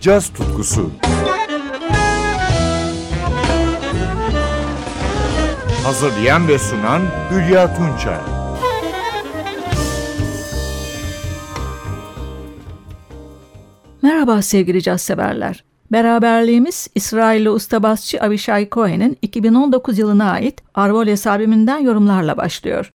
caz tutkusu. Hazırlayan ve sunan Hülya Tunçay. Merhaba sevgili caz severler. Beraberliğimiz İsrailli ustabasçı Avishai Cohen'in 2019 yılına ait Arvoles albümünden yorumlarla başlıyor.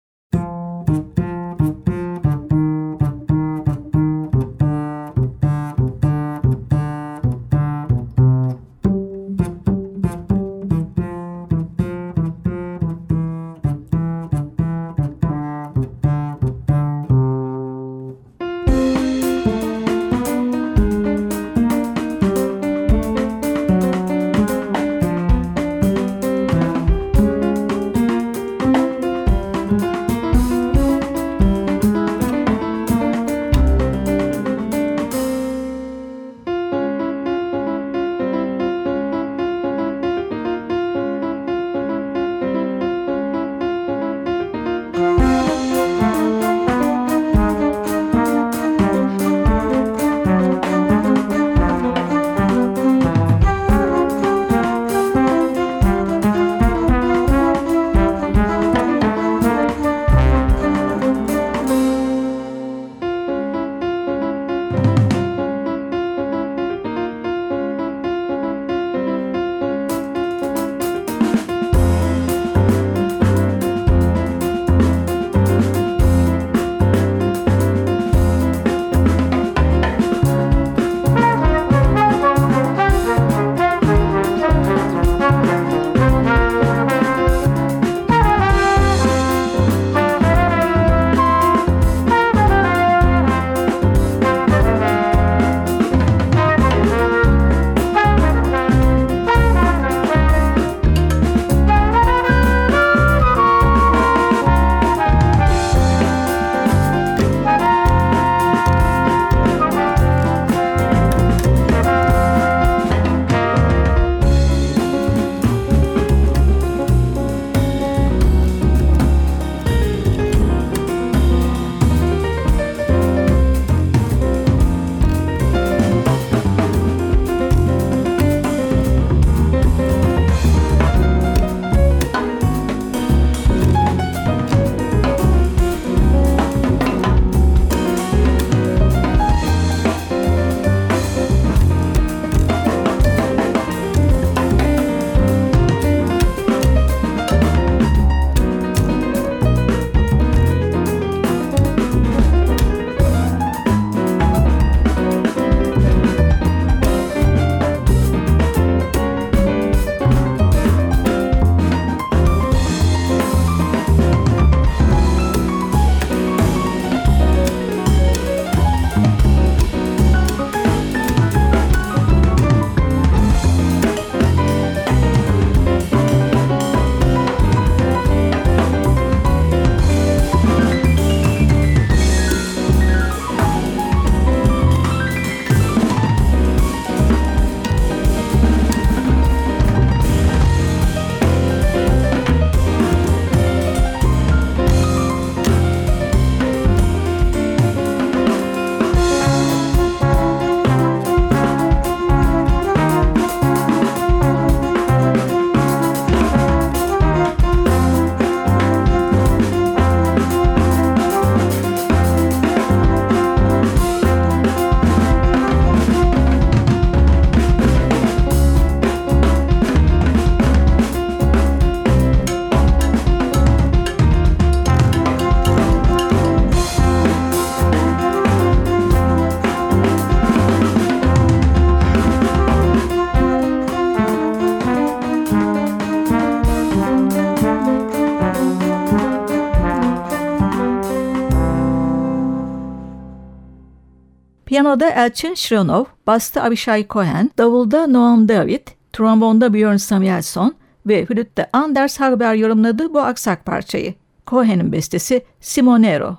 Piyanoda Elçin Shronov, basta Avishai Cohen, davulda Noam David, trombonda Björn Samuelson ve flütte Anders Hagberg yorumladı bu aksak parçayı. Cohen'in bestesi Simonero.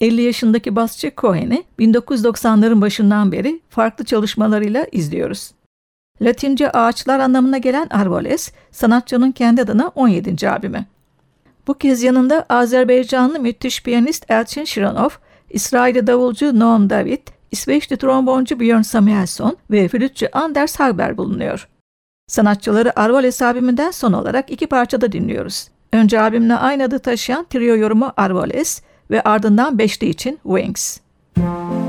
50 yaşındaki basçı Cohen'i 1990'ların başından beri farklı çalışmalarıyla izliyoruz. Latince ağaçlar anlamına gelen Arvoles, sanatçının kendi adına 17. albümü. Bu kez yanında Azerbaycanlı müthiş piyanist Elçin Shironov, İsrail'de davulcu Noam David, İsveçli tromboncu Björn Samuelson ve flütçü Anders Hagberg bulunuyor. Sanatçıları Arvoles albümünden son olarak iki parçada dinliyoruz. Önce albümle aynı adı taşıyan trio yorumu Arvoles ve ardından beşli için Wings. thank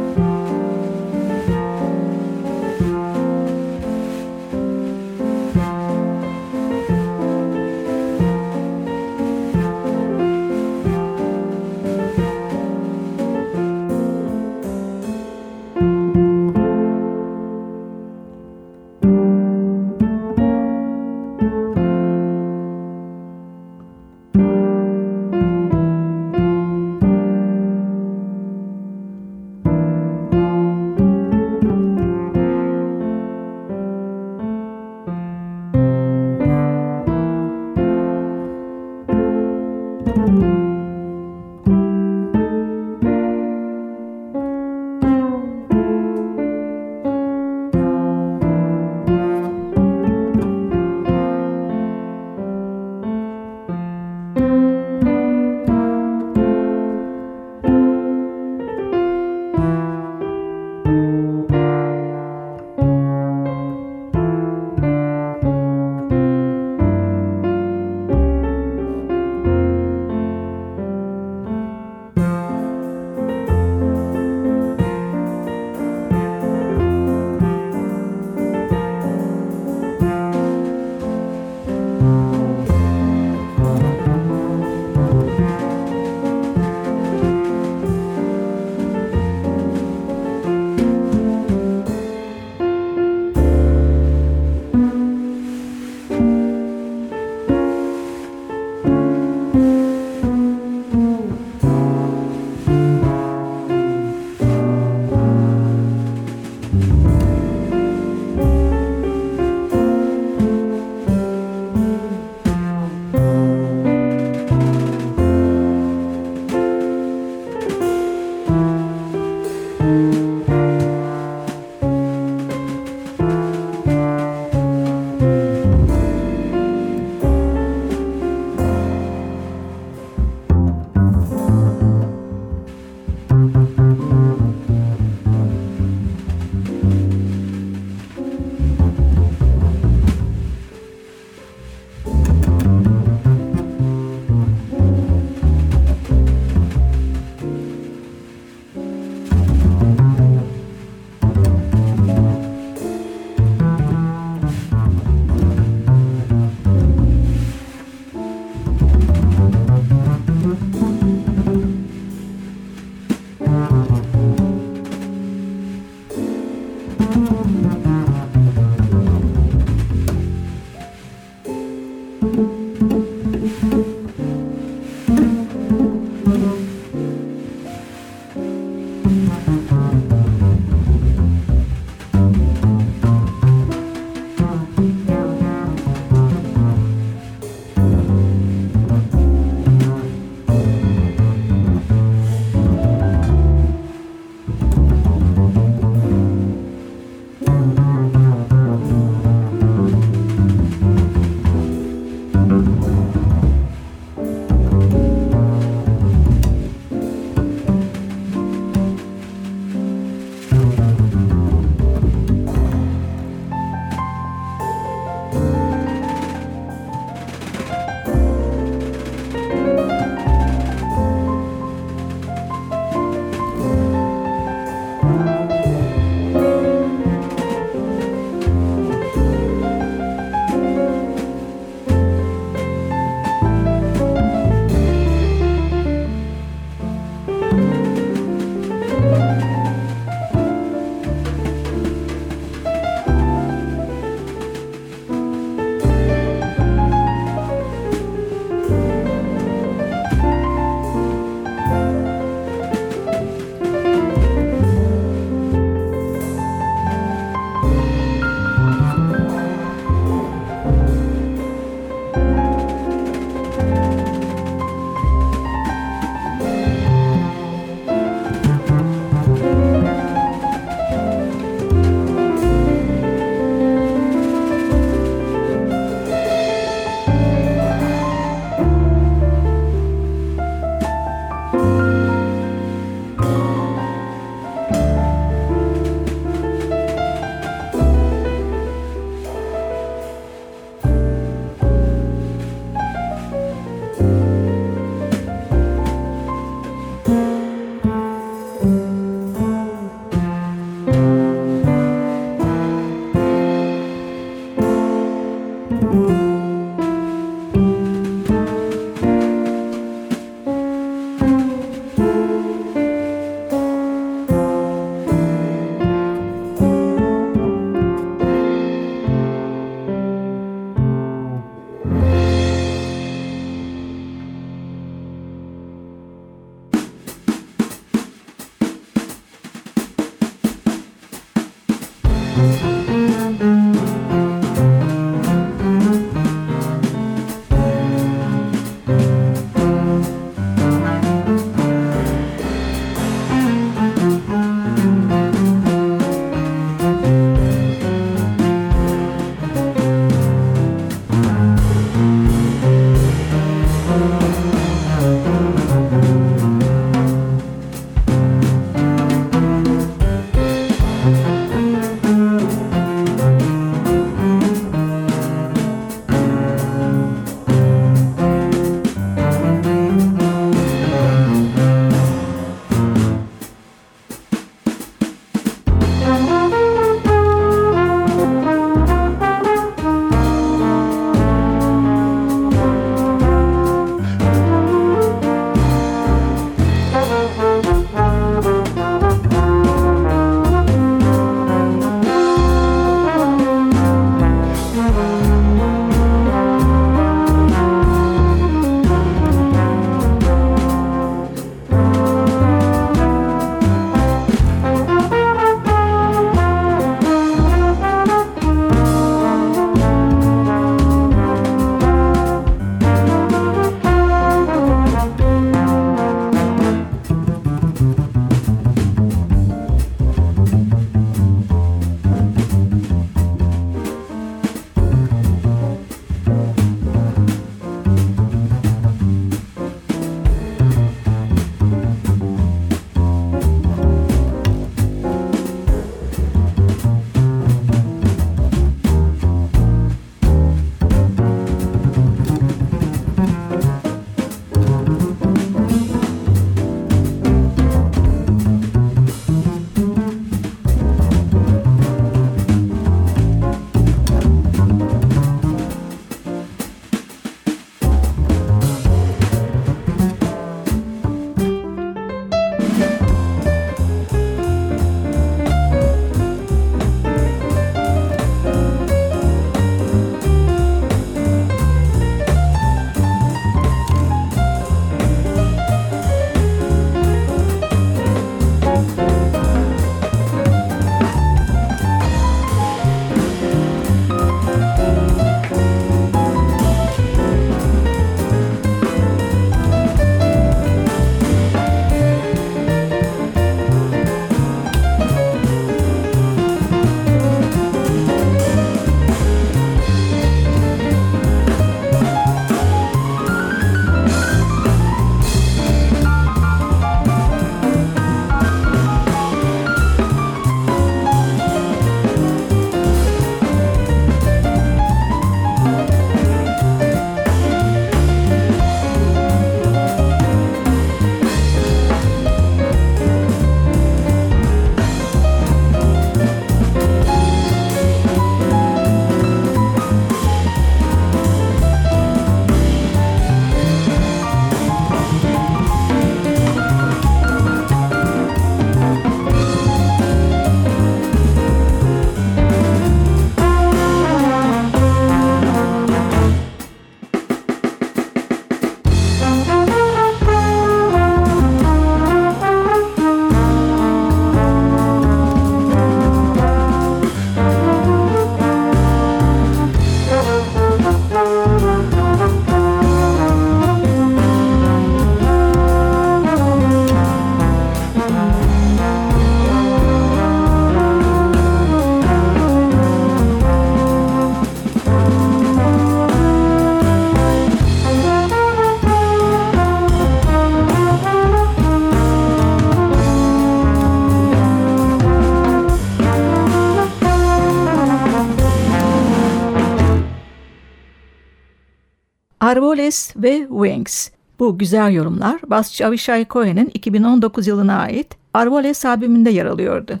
Arvoles ve Wings. Bu güzel yorumlar basçı Avishai Cohen'in 2019 yılına ait Arvoles albümünde yer alıyordu.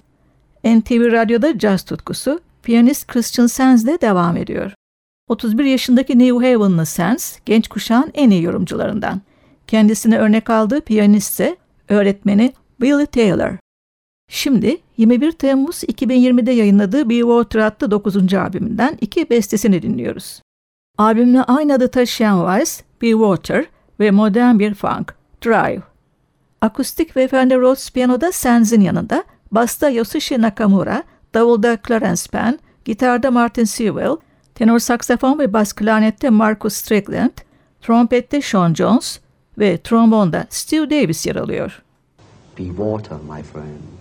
NTV Radyo'da caz tutkusu piyanist Christian Sands'de devam ediyor. 31 yaşındaki New Haven'lı Sands, genç kuşağın en iyi yorumcularından. Kendisine örnek aldığı piyanist ise öğretmeni Billy Taylor. Şimdi 21 Temmuz 2020'de yayınladığı Be Water adlı 9. albümünden iki bestesini dinliyoruz. Albümle aynı adı taşıyan Vice, Be Water ve modern bir funk, Drive. Akustik ve Fender Rhodes piyanoda Sands'in yanında, basta Yosushi Nakamura, davulda Clarence Penn, gitarda Martin Sewell, tenor saksafon ve bas klarnette Marcus Strickland, trompette Sean Jones ve trombonda Stu Davis yer alıyor. Be water, my friend.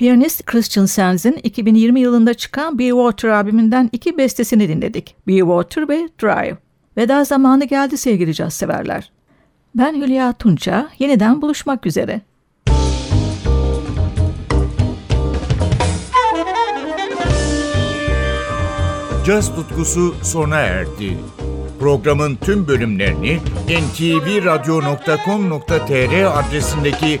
Piyanist Christian Sands'in 2020 yılında çıkan Be Water albümünden iki bestesini dinledik. Be Water ve Drive. Veda zamanı geldi sevgili caz severler. Ben Hülya Tunça, yeniden buluşmak üzere. Caz tutkusu sona erdi. Programın tüm bölümlerini ntvradio.com.tr adresindeki